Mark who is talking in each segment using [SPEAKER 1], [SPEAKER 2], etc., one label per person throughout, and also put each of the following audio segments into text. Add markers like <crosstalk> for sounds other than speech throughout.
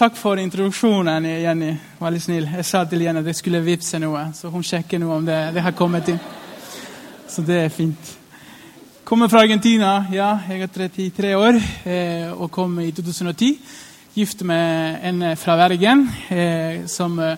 [SPEAKER 1] Takk for introduksjonen, Jenny. Veldig snill. Jeg sa til Jenny at jeg skulle vippse noe, så hun sjekker nå om det, det har kommet inn. Så det er fint. Kommer fra Argentina. Ja, jeg er 33 år eh, og kom i 2010. Gift med en fra Bergen eh, som eh,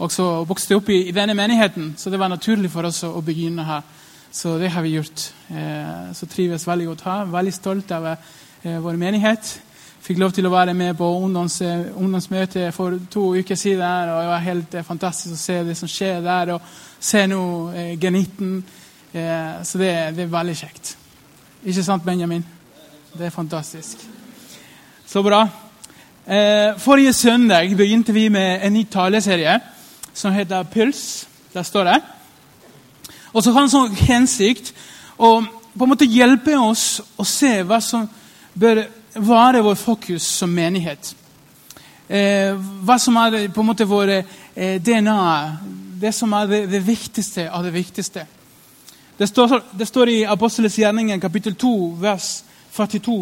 [SPEAKER 1] også vokste opp i, i, denne menigheten. Så det var naturlig for oss å, å begynne her. Så det har vi gjort. Eh, så trives veldig godt her. Veldig stolt av eh, vår menighet fikk lov til å være med på ungdoms, ungdomsmøte for to uker siden. og Det var helt eh, fantastisk å se det som skjer der, og se nå eh, G19. Eh, så det, det, er veldig kjekt. Ikke sant, Benjamin? Det er fantastisk. Så bra. Eh, forrige søndag begynte vi med en ny taleserie som heter Puls. Der står det. Og så har den sånn hensikt å på en måte hjelpe oss å se hva som bør være vår fokus som menighet. Eh, hva som er på en måte vår eh, DNA, det som er det, det, viktigste av det viktigste. Det står, det står i Apostelens gjerninger kapittel 2, vers 42.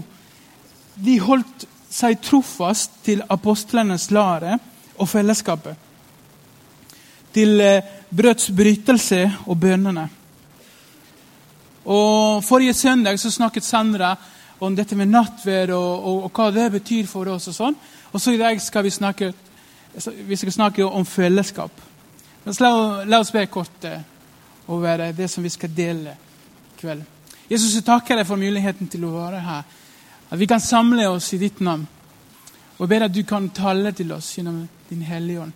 [SPEAKER 1] De holdt seg trofast til apostlenes lære og fellesskapet. Til eh, brødsbrytelse og bønnene. Og Forrige søndag så snakket Sandra om dette med nattverd og, og, og, hva det betyr for oss. Og sånn. Og så i dag skal vi snakke, vi skal snakke om fellesskap. La, la, oss be kort eh, over det som vi skal dele i kveld. Jesus, jeg takker deg for muligheten til å være her. At vi kan samle oss i ditt navn. Og jeg ber at du kan tale til oss gjennom din Hellige Ånd.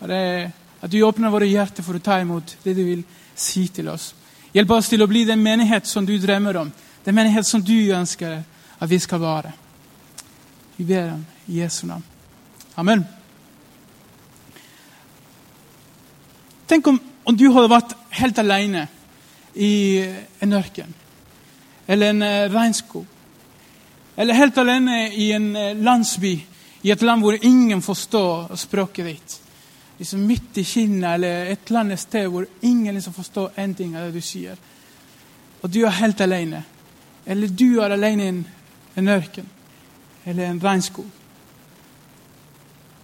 [SPEAKER 1] At du åpner våre hjerter for å ta imot det du vil si til oss. Hjelp oss til å bli den menighet som du drømmer om er menighet som du ønsker at vi skal være. Vi ber om Jesu navn. Amen. Tenk om, om, du hadde vært helt alene i en ørken eller en uh, regnskog. Eller helt alene i en uh, landsby i et land hvor ingen forstår språket ditt. Liksom midt i Kina eller et eller annet sted hvor ingen liksom forstår en ting av det du sier. Og du er helt alene. Eller du er alene i en, en ørken eller en regnskog.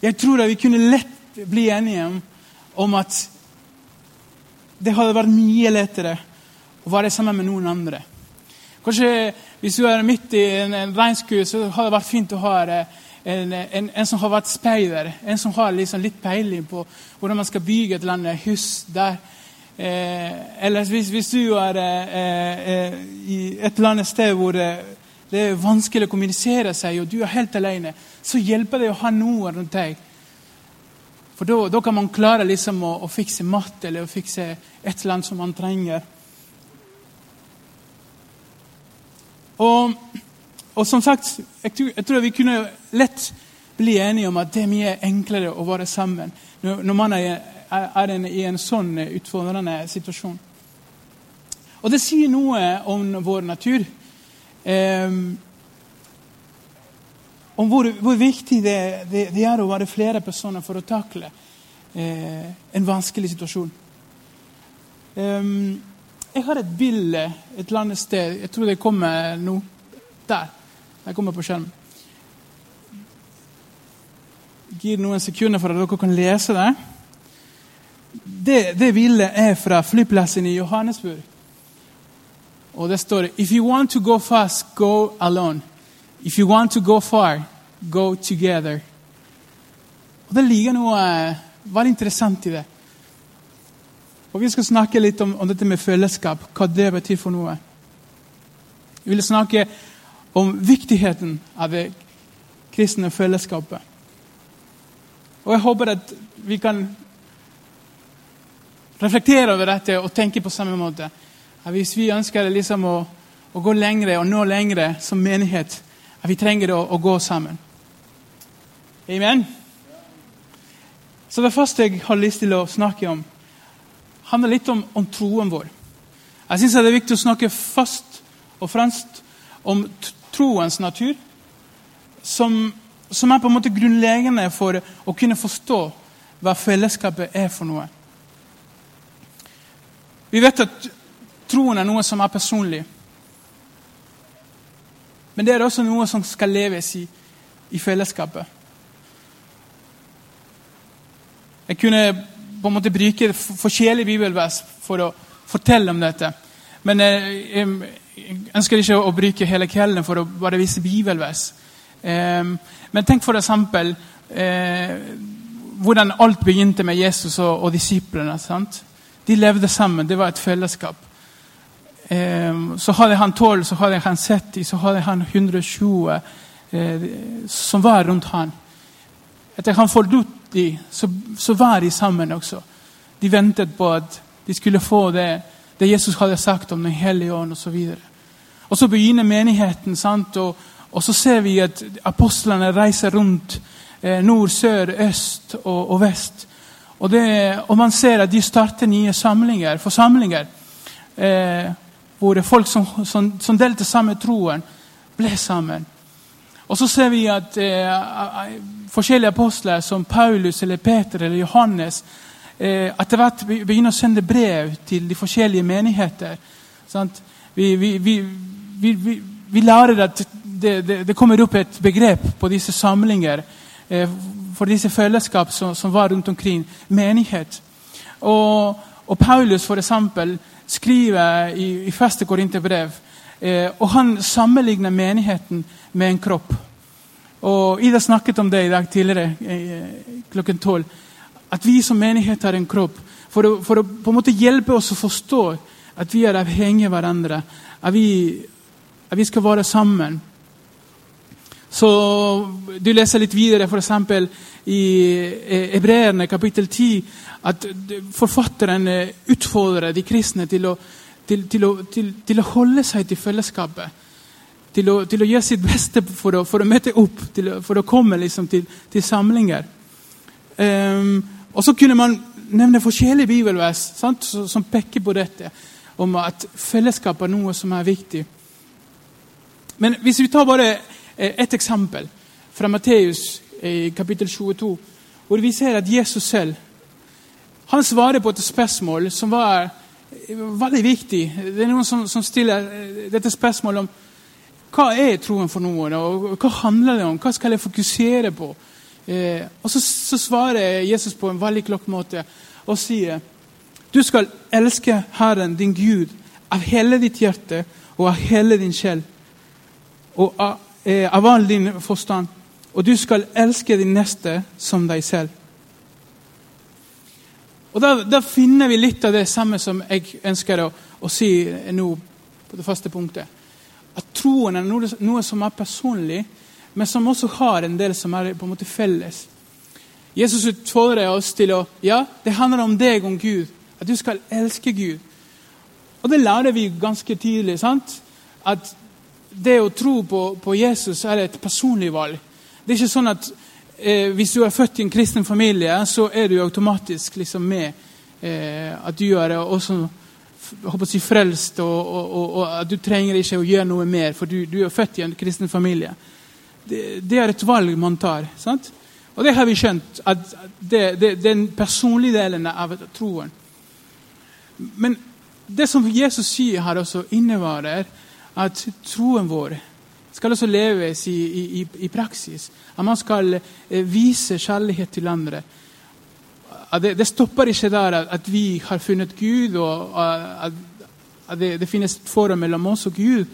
[SPEAKER 1] Jeg tror at vi kunne lett bli enige om, at det hadde vært mye lettere å være sammen med noen andre. Kanskje Hvis du er midt i en, en regnskog, så hadde det vært fint å ha en, en, en som har vært speider. En som har liksom litt peiling på hvordan man skal bygge et eller annet hus der Eh, eller hvis, hvis, du er eh, eh, i et eller annet sted hvor det, det, er vanskelig å kommunisere seg, og du er helt alene, så hjelper det å ha noe rundt deg. For da kan man klare liksom å, å, fikse mat eller å fikse et eller annet som man trenger. Og, og som sagt, jeg tror, jeg tror, vi kunne lett bli enige om at det er mye enklere å være sammen når, når man er er en, i en sånn utfordrende situasjon. Og det sier noe om vår natur. Eh, om hvor, hvor viktig det, det, det, er å være flere personer for å takle eh, en vanskelig situasjon. Eh, jeg har et bilde et eller annet sted. Jeg tror det kommer nå. Der. Det kommer på skjermen. Gir noen sekunder for at dere kan lese det det, det bildet er fra flyplassen i Johannesburg. Og det står If you want to go fast, go alone. If you want to go far, go together. Og Det ligger noe eh, veldig interessant i det. Og Vi skal snakke litt om, om dette med fellesskap, hva det betyr for noe. Vi vil snakke om viktigheten av det kristne fellesskapet. Og Jeg håper at vi kan reflektere over dette og tenke på samme måte. Hvis vi ønsker liksom å, å, gå lengre og nå lengre som menighet, at vi trenger å, å gå sammen. Amen? Så det første jeg har lyst til å snakke om, handler litt om, om troen vår. Jeg syns det er viktig å snakke fast og fremst om troens natur, som, som, er på en måte grunnleggende for å kunne forstå hva fellesskapet er for noe. Vi vet at troen er noe som er personlig. Men det er også noe som skal leves i, i fellesskapet. Jeg kunne på en måte bruke forskjellige bibelvers for å fortelle om dette. Men jeg, jeg ønsker ikke å bruke hele kvelden for å bare vise bibelvers. Men tenk for eksempel eh, hvordan alt begynte med Jesus og, og disiplene. Sant? De levde sammen. Det var et fellesskap. Så hadde han 12, så hadde han 70, så hadde han 120 eh, som var rundt han. Etter han forlot de, så, så, var de sammen også. De ventet på at de skulle få det, det Jesus hadde sagt om Den hellige ånd osv. Og, og så begynner menigheten, sant? Og, og, så ser vi at apostlene reiser rundt eh, nord, sør, øst og, og vest. Og, det, og, man ser at de starter nye samlinger, forsamlinger. Eh, hvor folk som, som, som delte samme troen, ble sammen. Og så ser vi at eh, forskjellige apostler, som Paulus, eller Peter eller Johannes, eh, etter hvert begynner å sende brev til de forskjellige menigheter. Vi, vi, vi, vi, lærer at det, det, det, kommer opp et begrep på disse samlinger for disse fellesskap som, som, var rundt omkring. Menighet. Og, og Paulus for eksempel, skriver i, i første Korinterbrev eh, og han sammenligner menigheten med en kropp. Og Ida snakket om det i dag tidligere eh, klokken tolv at vi som menighet har en kropp. For å, for å, på en måte hjelpe oss å forstå at vi er avhengige av hverandre. At vi, at vi skal være sammen. Så Du leser litt videre, f.eks. i Hebreerne kapittel 10, at forfatteren utfordrer de kristne til å, til, til, å, til, å holde seg til fellesskapet. Til å, å, gjøre sitt beste for å, for møte opp, for å komme liksom, til, samlinger. Um, og så kunne man nevne forskjellige bibelvers sant, som peker på dette. Om at fellesskap er noe som er viktig. Men hvis vi tar bare eh, ett eksempel fra Matteus i kapittel 22, hvor vi ser at Jesus selv han svarer på et spørsmål som var veldig viktig. Det er noen som, som stiller eh, dette spørsmålet om hva er troen for noen, og hva handler det om? Hva skal jeg fokusere på? Eh, og så, så, svarer Jesus på en veldig klok måte og sier du skal elske Herren, din Gud, av hele ditt hjerte og av hele din sjel og av, eh, av all din forstand. Og du skal elske din neste som deg selv. Og Da, da finner vi litt av det samme som jeg ønsker å, å si nå på det første punktet. At troen er noe, noe som er personlig, men som også har en del som er på en måte felles. Jesus utfordrer oss til å Ja, det handler om deg, om Gud. At du skal elske Gud. Og det lærer vi ganske tidlig. sant? At det å tro på, på Jesus er et personlig valg. Det er ikke sånn at eh, hvis du er født i en kristen familie, så er du automatisk liksom med. Eh, at du er også håper å si, frelst, og, og, og, og, at du trenger ikke å gjøre noe mer, for du, du er født i en kristen familie det, det, er et valg man tar. Sant? Og det har vi skjønt, at det, det, den personlige delen av troen. Men det som Jesus sier her, også innebærer at troen vår skal også leves i, i, i praksis. At man skal eh, vise kjærlighet til andre. Det, det, stopper ikke der at, vi har funnet Gud, og at, at det, det, finnes et forhold mellom oss og Gud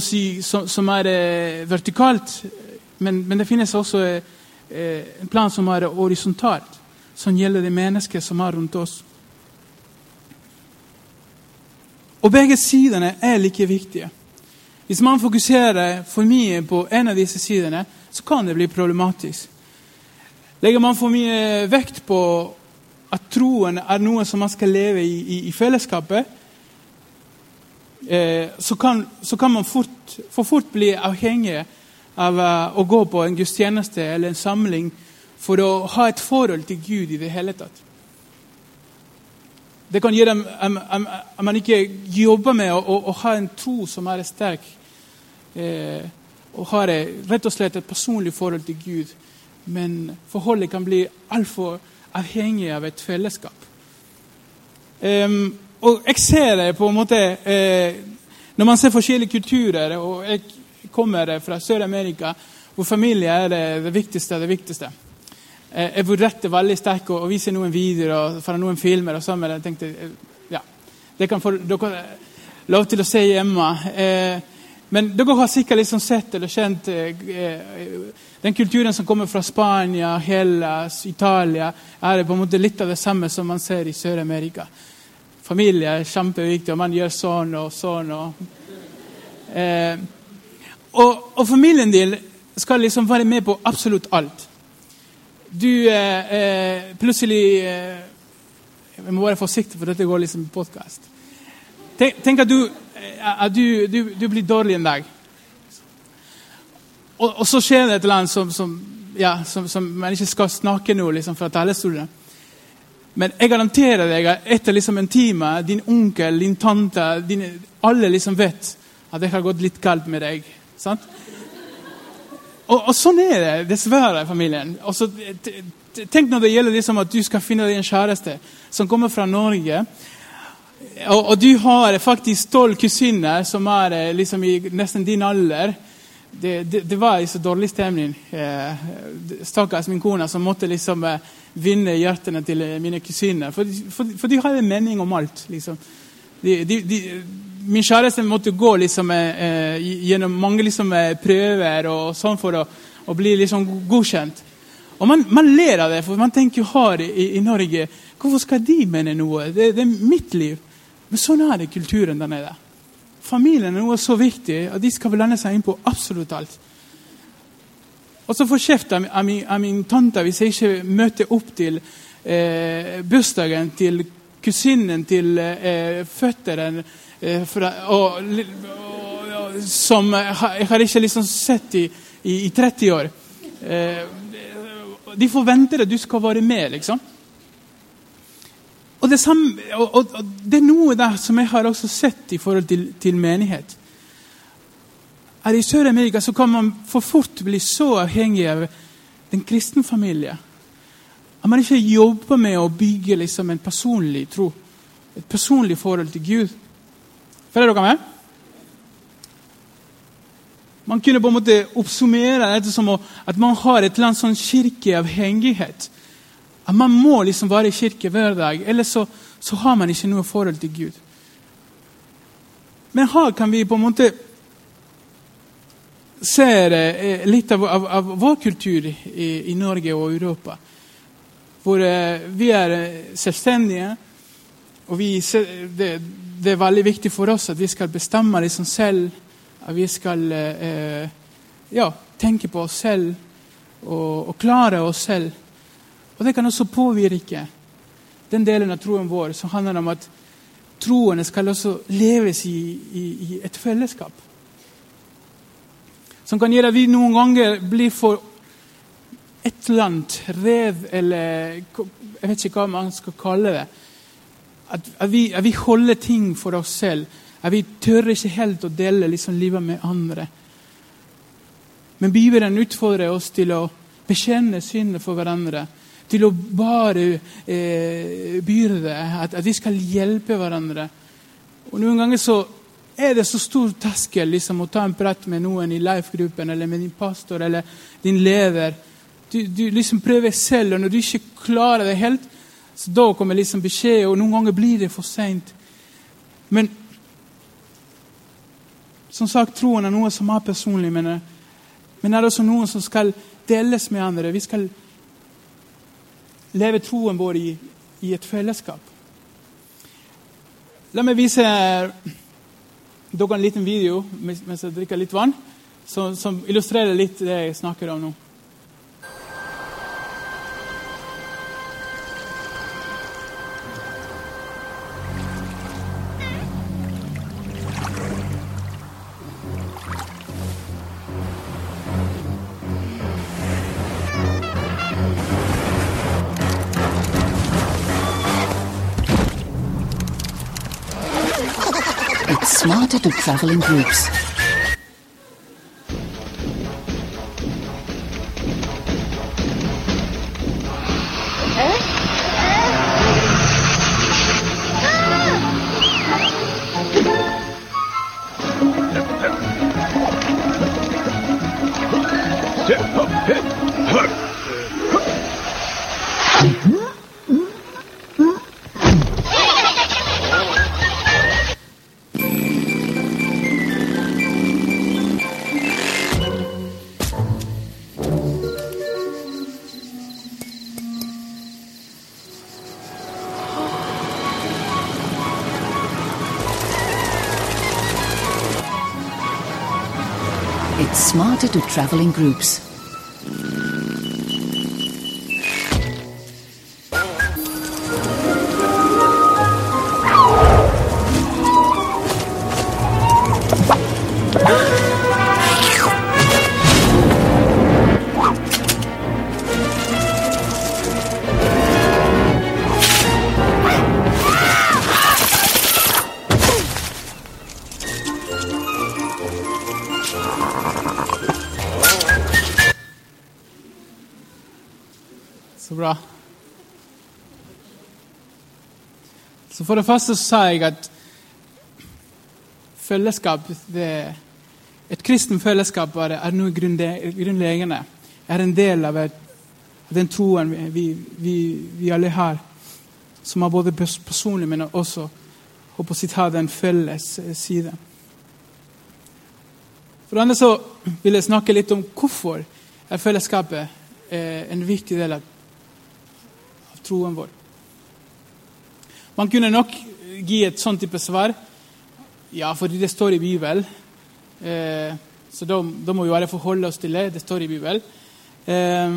[SPEAKER 1] si, som, som, er eh, vertikalt. Men, men, det finnes også eh, en plan som er horisontalt, som gjelder de mennesker som er rundt oss. Og begge sidene er like viktige. Hvis man fokuserer for mye på en av disse sidene, så kan det bli problematisk. Legger man for mye vekt på at troen er noe som man skal leve i, i, i fellesskapet, Eh, så kan, så kan, man fort, for fort bli avhengig av uh, å gå på en gudstjeneste eller en samling for å ha et forhold til Gud i det hele tatt. Det kan gjøre at man ikke jobber med å, å, å, ha en tro som er sterk, eh, og har rett og slett et personlig forhold til Gud. Men forholdet kan bli altfor avhengig av et fellesskap. Eh, og jeg ser det på en måte eh, Når man ser forskjellige kulturer og Jeg kommer fra Sør-Amerika, hvor familie er det, det viktigste det viktigste. Eh, jeg vurderte veldig sterkt å vise noen videoer fra noen filmer. og sånn, men jeg tenkte, eh, ja, det kan få dere lov til å se hjemme. Eh, men dere har sikkert liksom sett eller kjent eh, den kulturen som kommer fra Spania, Hellas, Italia. er på en måte litt av det samme som man ser i Sør-Amerika. Familie er kjempeviktig, og man gjør sånn og sånn. Og, eh, og, og familien din skal liksom være med på absolutt alt. Du eh, eh, plutselig eh, Jeg må være forsiktig, for dette går liksom podkast. Tenk, tenk, at, du, eh, at du, du, du, blir dårlig en dag. Og, og, så skjer det et eller annet som, som, ja, som, som man ikke skal snakke nå liksom, fra talerstolen. Men jeg garanterer deg at etter liksom en time, din onkel, din tante, din, alle liksom vet at det har gått litt kaldt med deg. sant? Og, og, sånn er det dessverre familien. Også, tenk når det gjelder liksom at du skal finne deg en kjæreste som kommer fra Norge. Og, og du har faktisk tolv kusiner som er eh, liksom i nesten din alder. Det, det, det var så dårlig stemning. Eh, Stakkars min kone som måtte liksom eh, vinne hjertene til mine kusiner. For, for, for de hadde en mening om alt. liksom. De, de, de, min kjæreste måtte gå liksom, eh, gjennom mange liksom, eh, prøver og sånn for å, å bli liksom, godkjent. Og man, man, ler av det, for man tenker jo her i, i, Norge Hvorfor skal de mene noe? Det, det, er mitt liv. Men sånn er det kulturen der nede. Familien er noe så viktig og de skal blande seg inn på absolutt alt. Og så får kjeft av, av, av, min tante hvis jeg ikke møter opp til eh, bursdagen til kusinen til eh, føtteren Eh, og, og, som jeg har ikke liksom sett i, i, i 30 år. Eh, de forventer at du skal være med, liksom. Og det, samme, og det, er noe der som jeg har også sett i forhold til, til menighet. Her I Sør-Amerika så kan man for fort bli så avhengig av den kristne familie. At man ikke jobber med å bygge liksom en personlig tro. Et personlig forhold til Gud. Følger dere med? Man kunne på en måte oppsummere dette som at man har et eller annet sånn kirkeavhengighet. At man må liksom være i kirke hver dag, ellers så, så har man ikke noe forhold til Gud. Men her kan vi på en måte se eh, litt av, av, av, vår kultur i, i, Norge og Europa. Hvor eh, vi er selvstendige, og vi, det, det er veldig viktig for oss at vi skal bestemme liksom selv. At vi skal eh, ja, tenke på oss selv og, og, klare oss selv. Og Det kan også påvirke den delen av troen vår som handler om at troen skal også leves i, i, i et fellesskap. Som kan gjøre at vi noen ganger blir for et eller annet rev, eller jeg vet ikke hva man skal kalle det at, at, vi, at, vi, holder ting for oss selv. At vi tør ikke helt å dele liksom, livet med andre. Men Bibelen utfordrer oss til å bekjenne synet for hverandre. Til å bare eh, byrde. At, at, vi skal hjelpe hverandre. Og Noen ganger så er det så stor terskel liksom, å ta en prat med noen i life-gruppen eller med din pastor eller din leder. Du, du liksom prøver selv, og når du ikke klarer det helt, så Da kommer liksom beskjed, og noen ganger blir det for seint. Men som sagt, troen er noe som er personlig. Men, men er det også noe som skal deles med andre. Vi skal leve troen vår i, i et fellesskap. La meg vise dere en liten video mens jeg drikker litt vann, som, som illustrerer litt det jeg snakker om nå.
[SPEAKER 2] started to travel in groups. Mm-hmm. Smarter to travel in groups.
[SPEAKER 1] For det første sa jeg at fellesskap det, Et kristen fellesskap er, er noe grunnleggende. Er en del av et, den troen vi, vi, vi, alle har, som er både personlig, men også håper å si, har den felles eh, side. For det andre så vil jeg snakke litt om hvorfor er fellesskapet eh, en viktig del av troen vår. Man kunne nok gi et sånt type svar. Ja, fordi det står i Bibelen. Eh, så da, må vi bare forholde oss til det. Det står i Bibelen. Eh,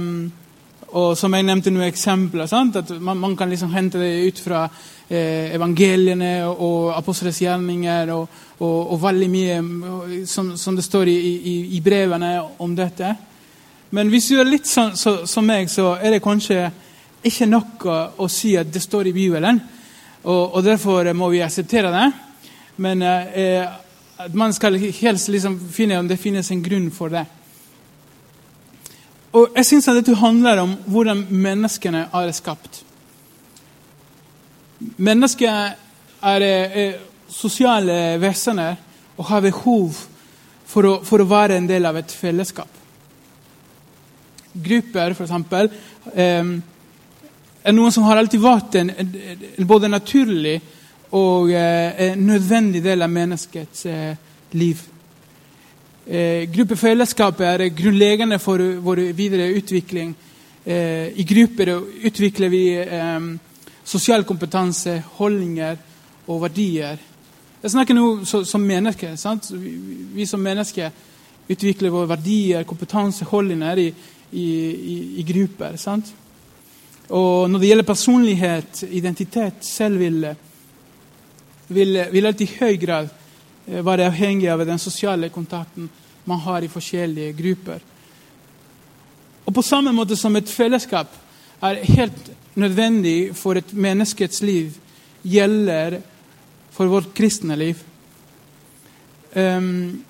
[SPEAKER 1] og som jeg nevnte noen eksempler. Sant? At man, man kan liksom hente det ut fra eh, evangeliene og, og apostlenes gjerninger og, og, og veldig mye eh, som, som det står i, i, i brevene om dette. Men hvis du er litt sånn så, som meg, så er det kanskje ikke nok å si at det står i Bibelen. Og, og derfor må vi akseptere det. Men eh, at man skal helst liksom finne om det finnes en grunn for det. Og jeg syns dette handler om hvordan menneskene er skapt. Mennesker er, er sosiale vesener og har behov for å, for å være en del av et fellesskap. Grupper, f.eks., eh, er noe som har alltid vært en, en, både naturlig og eh, en nødvendig del av menneskets eh, liv. Eh, gruppefellesskapet er grunnleggende for vår videre utvikling. Eh, I grupper utvikler vi eh, sosial kompetanse, holdninger og verdier. Jeg snakker nå så, som mennesker. sant? Vi, vi som mennesker utvikler våre verdier, kompetanse, holdninger i, i, i, i grupper. sant? Og når det gjelder personlighet, identitet, selvvilje, vil, vil alltid i høy grad eh, være avhengig av den sosiale kontakten man har i forskjellige grupper. Og på samme måte som et fellesskap er helt nødvendig for et menneskets liv, gjelder for vårt kristne liv. Um,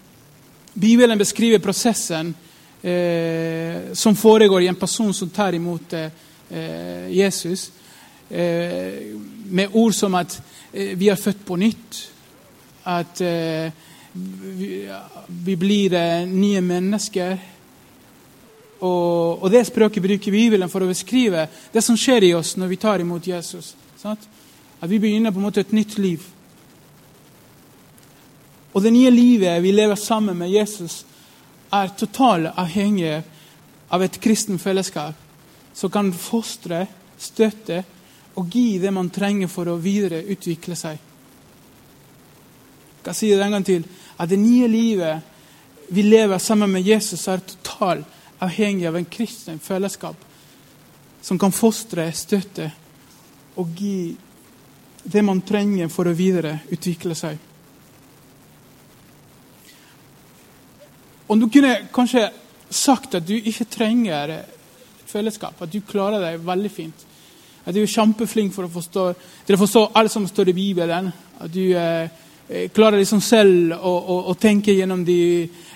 [SPEAKER 1] Bibelen beskriver prosessen uh, som foregår i en person som tar imot eh, Jesus, eh, med ord som at eh, vi er født på nytt, at eh, vi, blir eh, nye mennesker. Og, og det språket bruker Bibelen for å beskrive det som skjer i oss når vi tar imot Jesus. Sant? At vi begynner på en måte et nytt liv. Og det nye livet vi lever sammen med Jesus, er totalt avhengig av et kristen fellesskap som kan fostre, støtte og gi det man trenger for å videreutvikle seg. Jeg kan si det en gang til. At det nye livet vi lever sammen med Jesus, er totalt avhengig av en kristen fellesskap som kan fostre, støtte og gi det man trenger for å videreutvikle seg. Om du kunne kanskje sagt at du ikke trenger fellesskap, at du klarer deg veldig fint, at du er kjempeflink for å forstå, til å forstå alt som står i Bibelen, at du eh, eh, klarer liksom selv å, å, å tenke gjennom de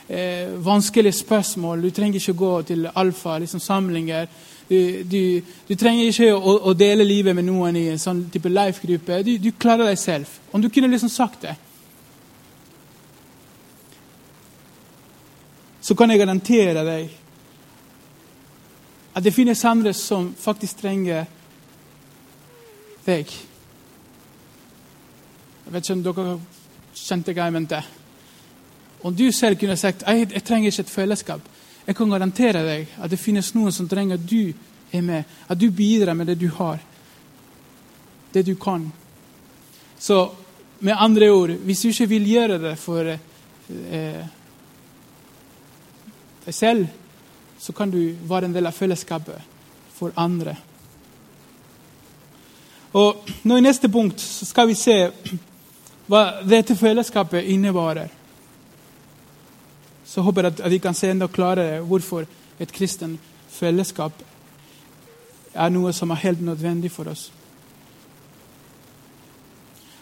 [SPEAKER 1] eh, vanskelige spørsmål. Du trenger ikke gå til alfa liksom samlinger. Du, du, du trenger ikke å, å, dele livet med noen i en sånn type life-gruppe. Du, du, klarer deg selv. Om du kunne liksom sagt det Så kan jeg garantere deg at det finnes andre som faktisk trenger deg. Jeg vet ikke om dere kjente hva jeg mente. Om du selv kunne sagt jeg, jeg trenger ikke et fellesskap, jeg kan garantere deg at det finnes noen som trenger at du er med, at du bidrar med det du har, det du kan. Så med andre ord, hvis du ikke vil gjøre det for eh, deg selv, så kan du være en del av fellesskapet for andre. Og nå I neste punkt skal vi se hva dette fellesskapet innebærer. Så håper jeg at vi kan se enda klarere hvorfor et kristen fellesskap er noe som er helt nødvendig for oss.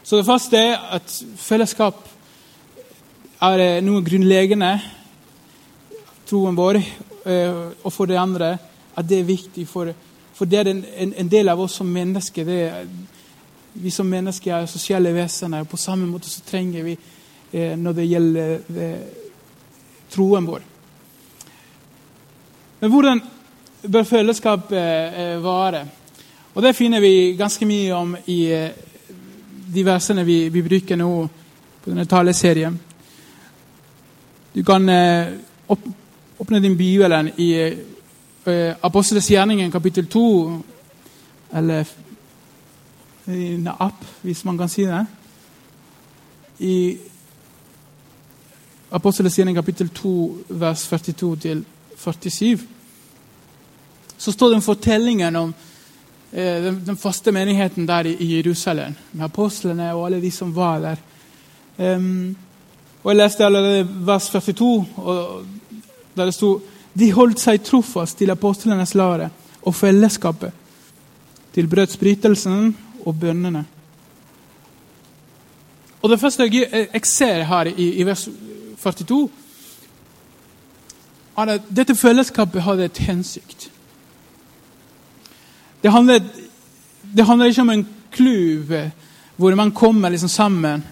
[SPEAKER 1] Så det første er at fellesskap er noe grunnleggende troen vår. Eh, og for det andre at det er viktig, for, for det er en, en, del av oss som mennesker. Er, vi som mennesker er sosiale vesener. På samme måte så trenger vi eh, når det gjelder eh, troen vår. Men hvordan bør fellesskapet eh, vare? Og Det finner vi ganske mye om i eh, de versene vi, vi, bruker nå på denne taleserien. Du kan eh, opp, åpne din bibelen i eh, Apostles gjerninger kapittel 2, eller i en app, hvis man kan si det. I Apostles gjerning kapittel 2, vers 42 til 47 så står om fortellingen om eh, den, den, faste menigheten der i, i, Jerusalem, med apostlene og alle de som var der. Um, og Jeg leste allerede vers 42, og der det sto de holdt seg trofast til apostlenes lære og fellesskapet, til brødsbrytelsen og bønnene. Og Det første jeg, ser her i, i vers 42, er at dette fellesskapet hadde et hensikt. Det handler, det handler ikke om en kluv hvor man kommer liksom sammen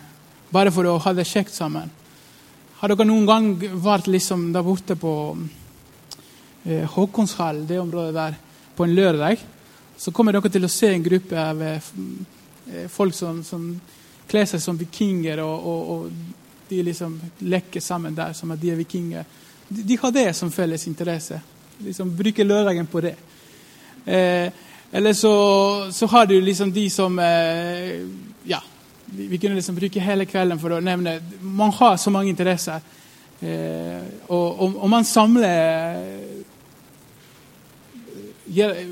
[SPEAKER 1] bare for å ha det kjekt sammen. Har dere noen gang vært liksom der borte på eh, Håkonshall, det området der, på en lørdag? Så kommer dere til å se en gruppe av eh, folk som, som kler seg som vikinger, og, og, og de liksom leker sammen der som at de er vikinger. De, de har det som felles interesse. Liksom Bruker lørdagen på det. Eh, eller så, så, har du liksom de som eh, Ja, vi, kunne liksom bruke hele kvelden for å nevne Man har så mange interesser. Eh, og, og, og, man samler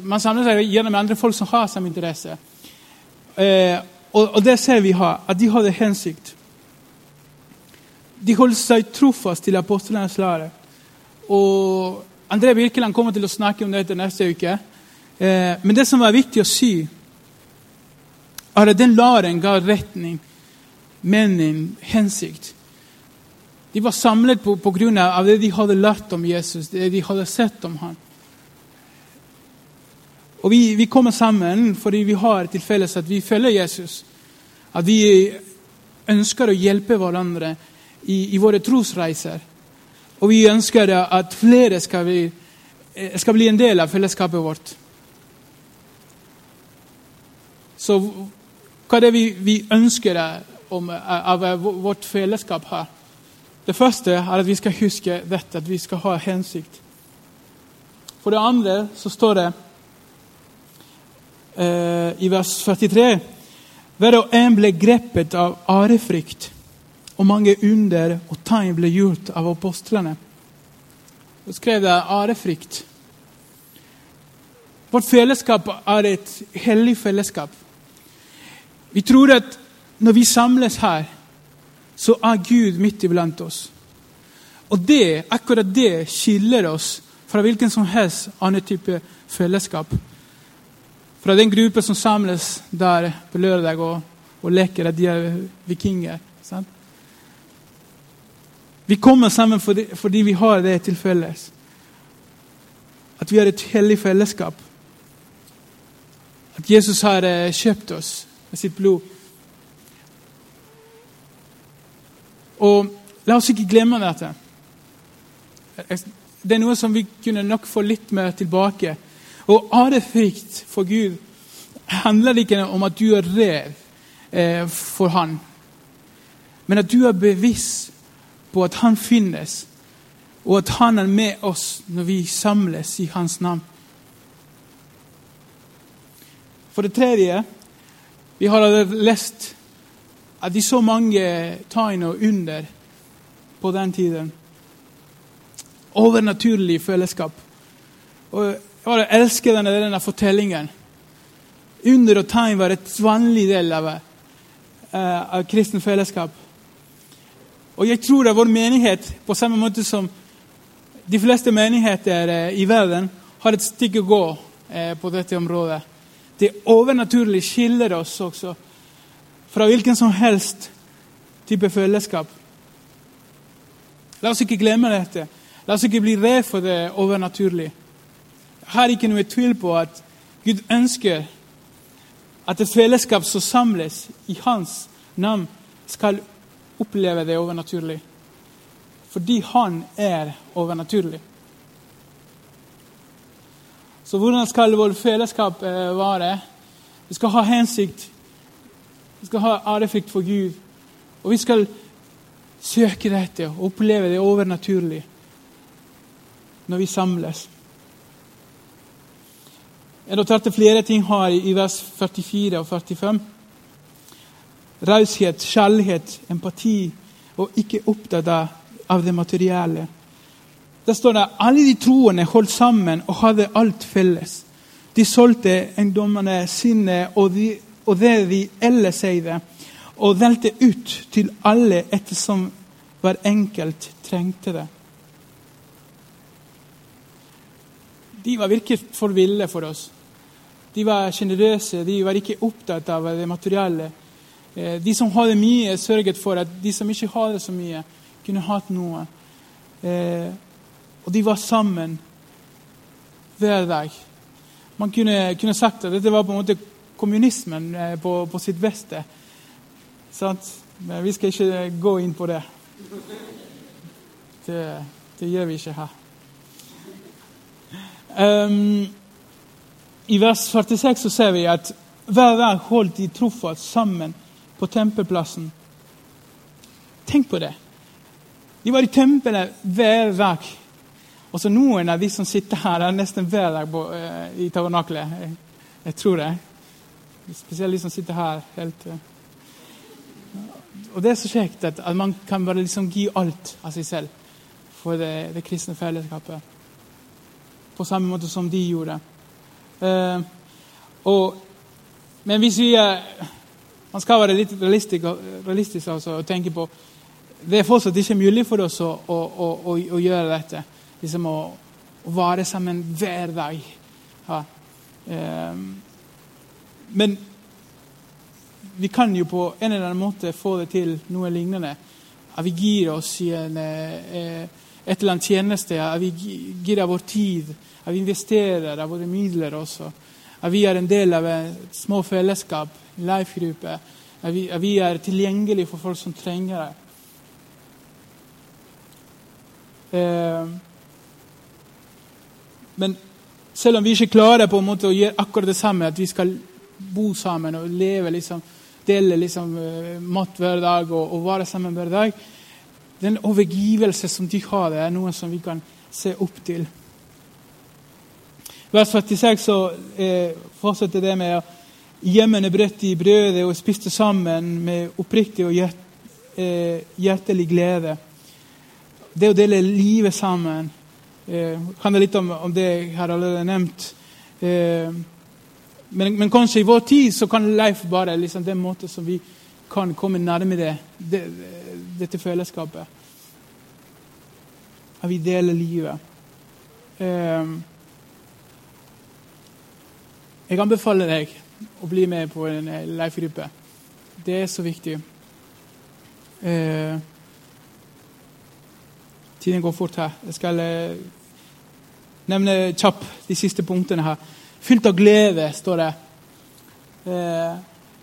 [SPEAKER 1] Man samler seg gjennom andre folk som har samme interesse. Eh, og, og, det ser vi her, at de hadde hensikt. De holdt seg trofast til apostlenes lære. Og André Birkeland kommer til å snakke om dette neste uke. Eh, men det som var viktig å si, at den læren ga retning, mening, hensikt. De var samlet på, på grunn av det de hadde lært om Jesus, det de hadde sett om ham. Og vi, vi, kommer sammen fordi vi har til felles at vi følger Jesus. At vi ønsker å hjelpe hverandre i, i våre trosreiser. Og vi ønsker at flere skal bli, skal bli en del av fellesskapet vårt. Så hva er det vi, vi ønsker om, av vårt fellesskap her? Det første er at vi skal huske dette, at vi skal ha hensikt. For det andre så står det eh, i vers 43 Hver og en ble grepet av arefrykt, og mange under og tegn ble gjort av apostlene. Så skrev det arefrykt. Vårt fellesskap er et hellig fellesskap. Vi tror at når vi samles her, så er Gud midt iblant oss. Og det, akkurat det skiller oss fra hvilken som helst annen type fellesskap. Fra den gruppe som samles der på lørdag og, og leker at de er vikinger. Sant? Vi kommer sammen fordi, fordi vi har det til felles. At vi har et hellig fellesskap. At Jesus har eh, kjøpt oss med sitt blod. Og la oss ikke glemme dette. Det er noe som vi kunne nok få litt med tilbake. Og frykt for Gud handler ikke om at du er redd eh, for Han, men at du er bevisst på at Han finnes, og at Han er med oss når vi samles i Hans navn. For det tredje vi har lest at de så mange tegn og under på den tiden. Overnaturlig fellesskap. Og Jeg elsker denne, denne fortellingen. Under og tegn var et vanlig del av, uh, av kristen fellesskap. Og jeg tror at vår menighet, på samme måte som de fleste menigheter uh, i verden, har et stykke å gå uh, på dette området. Det overnaturlige skiller oss også fra hvilken som helst type fellesskap. La oss ikke glemme dette. La oss ikke bli redd for det overnaturlige. Jeg har ikke noe tvil på at Gud ønsker at et fellesskap som samles i Hans navn, skal oppleve det overnaturlige. Fordi Han er overnaturlig. Så hvordan skal vårt fellesskap eh, være? Vi skal ha hensikt. Vi skal ha ærefrykt for Gud. Og vi skal søke dette og oppleve det overnaturlig når vi samles. Jeg noterte flere ting her i vers 44 og 45. Raushet, kjærlighet, empati og ikke opptatt av det materielle. Der står det alle de troende holdt sammen og hadde alt felles. De solgte eiendommene sine og, de, og det de ellers eide, og delte ut til alle ettersom hver enkelt trengte det. De var virkelig for ville for oss. De var sjenerøse, de var ikke opptatt av det materielle. Eh, de som hadde mye, sørget for at de som ikke hadde så mye, kunne hatt noe. Og de var sammen hver dag. Man kunne, kunne, sagt at dette var på en måte kommunismen eh, på, på sitt beste. Sant? Men vi skal ikke gå inn på det. Det, det gjør vi ikke her. Um, I vers 46 så ser vi at hver dag holdt de trofast sammen på tempelplassen. Tenk på det. De var i tempelet hver dag. Og så Noen av de som sitter her, er nesten hver dag uh, i tabernaklet. Jeg, jeg, tror det. Spesielt de som sitter her. helt... Uh. Og Det er så kjekt at, at man kan bare liksom gi alt av seg selv for det, det, kristne fellesskapet. På samme måte som de gjorde. Uh, og, men hvis vi Man skal være litt realistisk, realistisk altså, og tenke på Det er fortsatt ikke mulig for oss å, å, å, å gjøre dette liksom å, å være sammen hver dag. Ja. Eh, men vi kan jo på en eller annen måte få det til noe lignende. At vi gir oss i en, eh, et eller annet tjeneste. At vi gir av vår tid. At vi investerer av våre midler også. At vi er en del av et små fellesskap, en life-gruppe. At, at, vi er tilgjengelige for folk som trenger det. Eh, men selv om vi ikke klarer på en måte å gjøre akkurat det samme, at vi skal bo sammen og leve liksom, dele liksom, uh, mat hver dag og, og, være sammen hver dag Den overgivelse som de har, det er noe som vi kan se opp til. Vers 46 så eh, fortsetter det med at hjemmene brøt i brødet og spiste sammen med oppriktig og hjert, eh, hjertelig glede. Det å dele livet sammen Eh, handler litt om, om, det jeg har allerede nevnt. Eh, men, men, kanskje i vår tid så kan Leif bare liksom den måten som vi kan komme nærme det, det, dette fellesskapet. At vi deler livet. Eh, jeg anbefaler deg å bli med på en Leif-gruppe. Det er så viktig. Eh, Tiden går fort her. Jeg skal eh, nevne kjapp de siste punktene her. Fylt av glede, står det. Eh,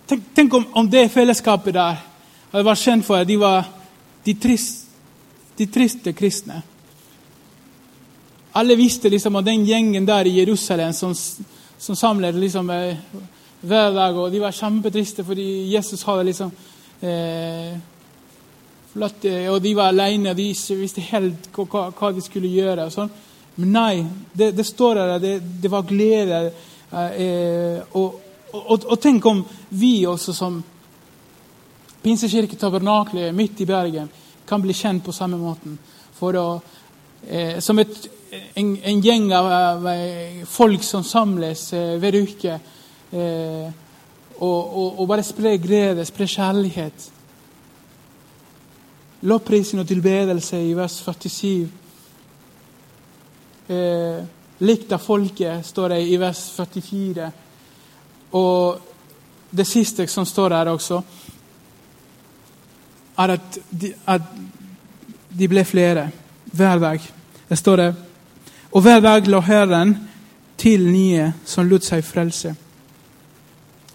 [SPEAKER 1] tenk, tenk om, om, det fellesskapet der hadde vært kjent for at de var de, trist, de triste kristne. Alle visste liksom at den gjengen der i Jerusalem som, som samlet liksom, eh, hver dag, og de var kjempetriste fordi Jesus hadde liksom eh, forlatt Og de var alene, og de visste helt hva, hva de skulle gjøre. og sånn. Men nei, det, det står her det, det var glede. Eh, og, og, og, tenk om vi også som Pinsekirke Tabernaklet midt i Bergen kan bli kjent på samme måten. For å, eh, som et, en, en, gjeng av, av, folk som samles eh, hver uke. Eh, og, og bare spre glede, spre kjærlighet. Lovprisen og tilbedelse i vers 47 eh, likt av folket, står det i vers 44. Og det siste som står her også, er at de, at de ble flere hver dag. Det står det Og hver dag la Herren til nye som lot seg frelse.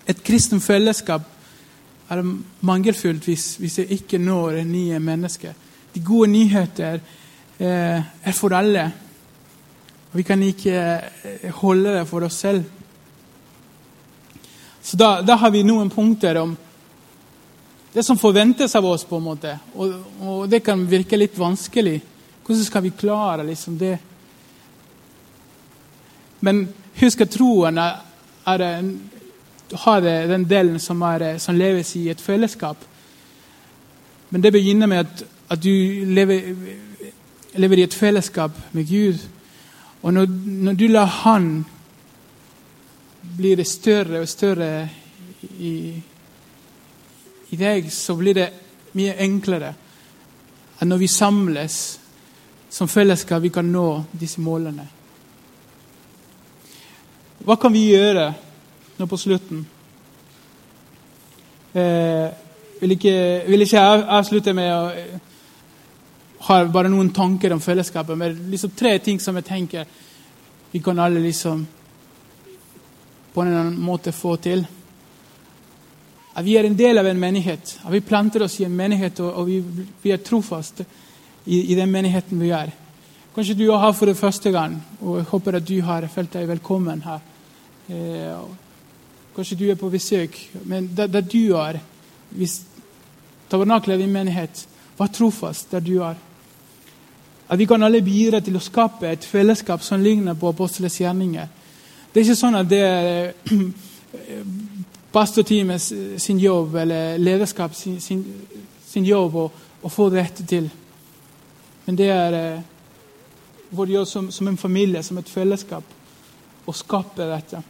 [SPEAKER 1] Et kristent fellesskap er mangelfullt hvis, hvis det ikke når nye mennesker. De gode nyheter eh, er for alle. Vi kan ikke eh, holde det for oss selv. Så da, da, har vi noen punkter om det som forventes av oss. på en måte. Og, og det kan virke litt vanskelig. Hvordan skal vi klare liksom det? Men husk at troen er, er har den delen som, er, som, leves i et fellesskap. Men det begynner med at, at du lever, lever i et fellesskap med Gud. Og når, når du lar Han bli det større og større i, i deg, så blir det mye enklere enn når vi samles som fellesskap, vi kan nå disse målene. Hva kan vi gjøre nå på slutten? Eh, vil ikke, vil ikke avslutte med å har bare noen tanker om fellesskapet. Men liksom tre ting som jeg tenker vi kan alle liksom på en eller annen måte få til. At vi er en del av en menighet. At vi planter oss i en menighet, og, og vi, vi, er trofaste i, i, den menigheten vi er. Kanskje du er her for det første gang, og jeg håper at du har følt deg velkommen her. Eh, kanskje du er på besøk, men der, der du er Hvis tabernaklet er din menighet, vær trofast der du er. At vi kan alle bidra til å skape et fellesskap som ligner på apostelens gjerninger. Det er ikke sånn at det er pastorteamet sin jobb eller lederskap sin, sin, sin jobb å, å, få dette til. Men det er eh, vår jobb som, som, en familie, som et fellesskap, å skape dette.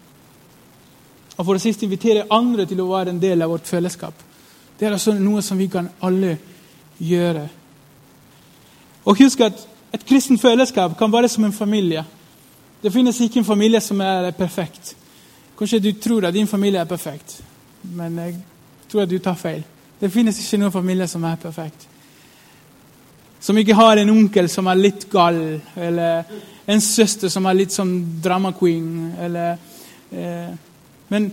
[SPEAKER 1] Og for det siste invitere andre til å være en del av vårt fellesskap. Det er altså noe som vi kan alle gjøre. Og husk at et kristent fellesskap kan være som en familie. Det finnes ikke en familie som er perfekt. Kanskje du tror at din familie er perfekt, men jeg tror at du tar feil. Det finnes ikke noen familie som er perfekt. Som ikke har en onkel som er litt gal, eller en søster som er litt som drama queen. Eller, eh, men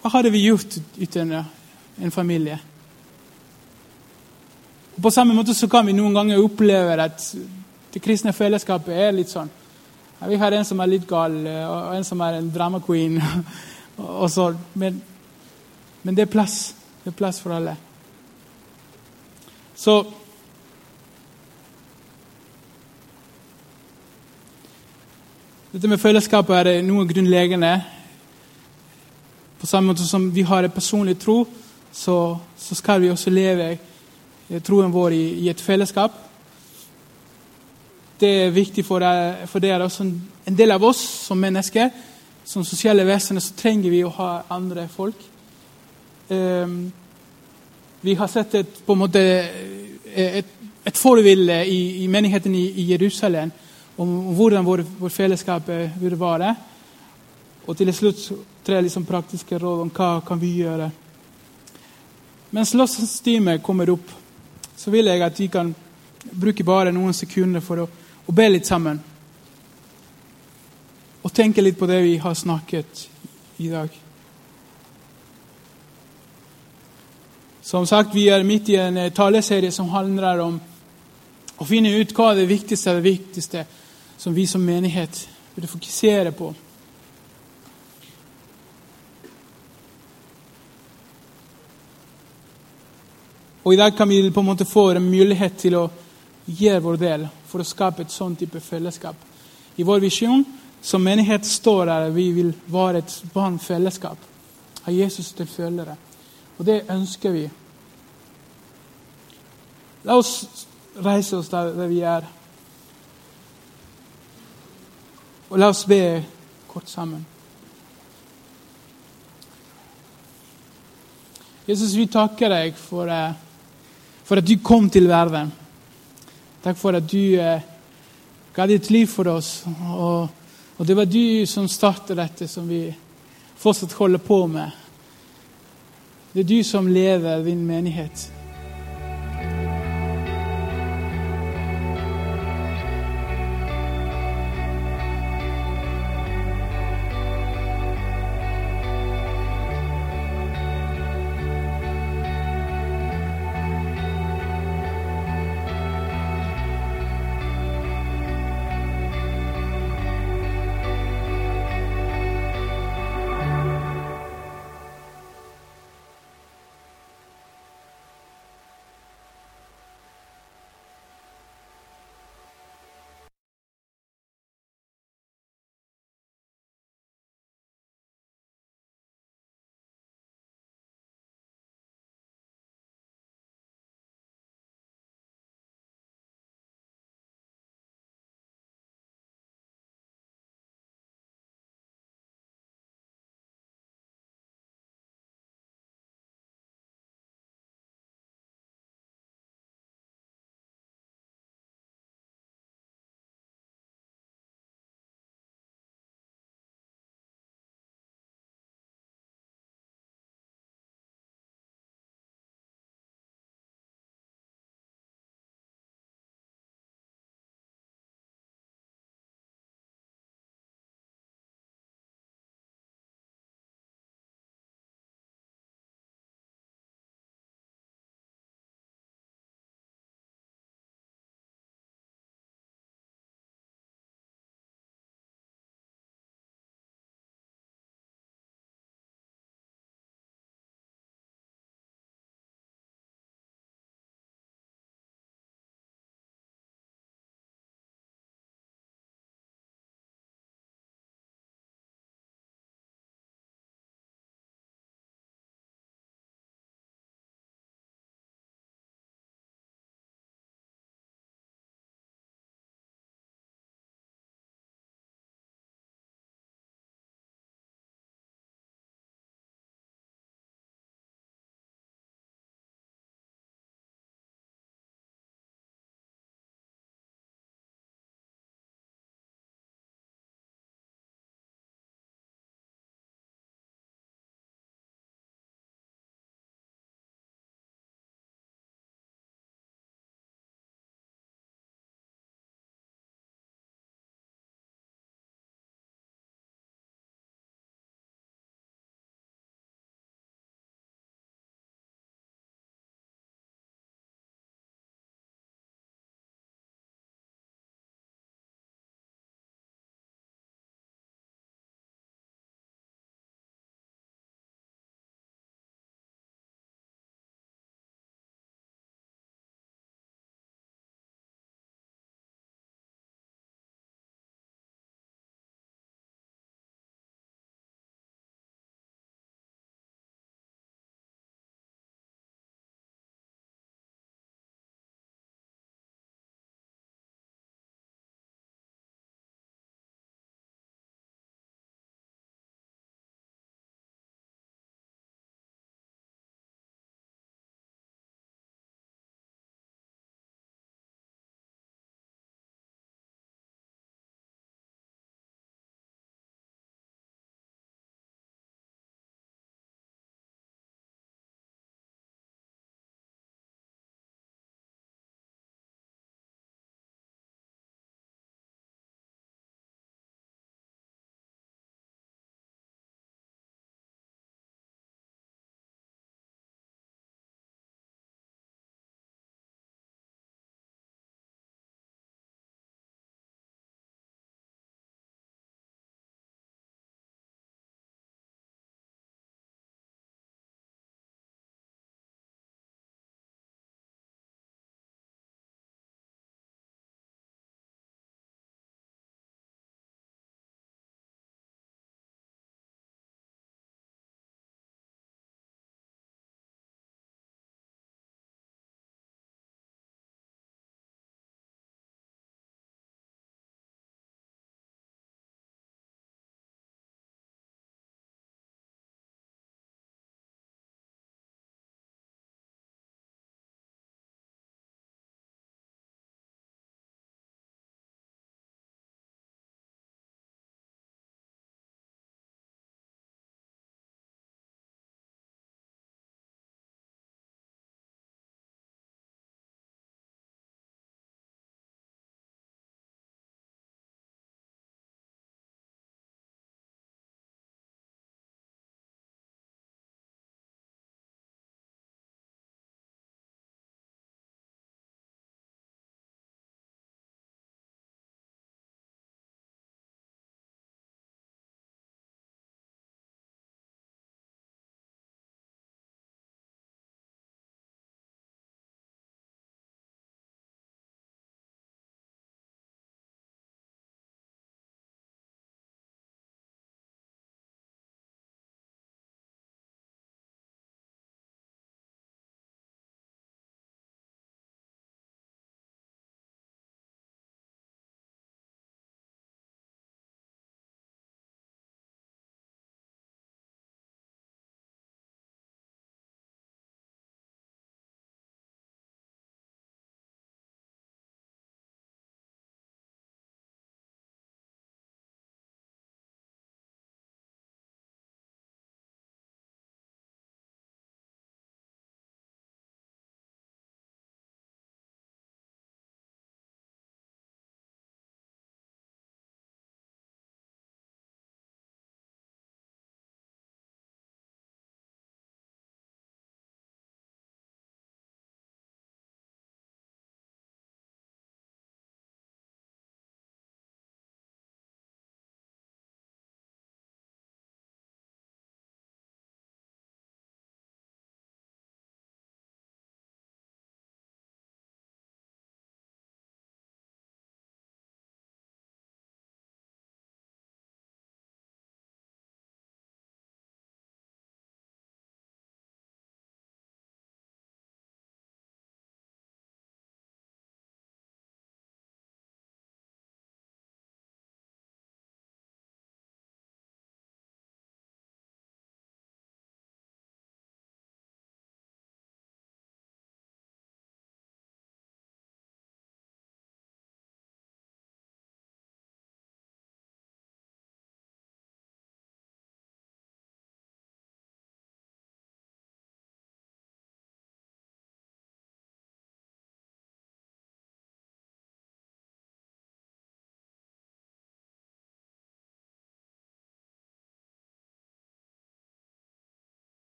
[SPEAKER 1] hva hadde vi gjort uten en familie? På samme måte så kan vi noen ganger oppleve at det kristne fellesskapet er litt sånn. Vi har en som er litt gal, eh, og en som er en drama queen. <laughs> og så, men, men, det er plass. Det er plass for alle. Så Dette med fellesskapet er noe grunnleggende. På samme måte som vi har en personlig tro, så, så skal vi også leve troen vår i, i et fellesskap. Det er viktig for, deg, for dere. er også en del av oss som mennesker. Som sosiale vesener så trenger vi å ha andre folk. Um, vi har sett et, på en måte, et, et forbilde i, i, menigheten i, i, Jerusalem om hvordan vår, vår fellesskap burde være. Og til slutt tre liksom praktiske råd om hva kan vi gjøre. Mens lovsangstimen kommer opp, så vil jeg at vi kan bruke bare noen sekunder for å, å be litt sammen. Og tenke litt på det vi har snakket i dag. Som sagt, Vi er midt i en taleserie som handler om å finne ut hva er det viktigste det viktigste som vi som menighet burde fokusere på. Og I dag kan vi på en måte få en mulighet til å gjøre vår del for å skape et sånn type fellesskap. I vår visjon som menighet står der vi vil være et barnfellesskap av Jesus til følgere. Og det ønsker vi. La oss reise oss der, der vi er. Og la oss be kort sammen. Jesus, vi takker deg for, eh, for at du kom til verden. Takk for at du eh, ga ditt liv for oss. Og, og det var du som startet dette som vi fortsatt holder på med. Det er du som lever din menighet.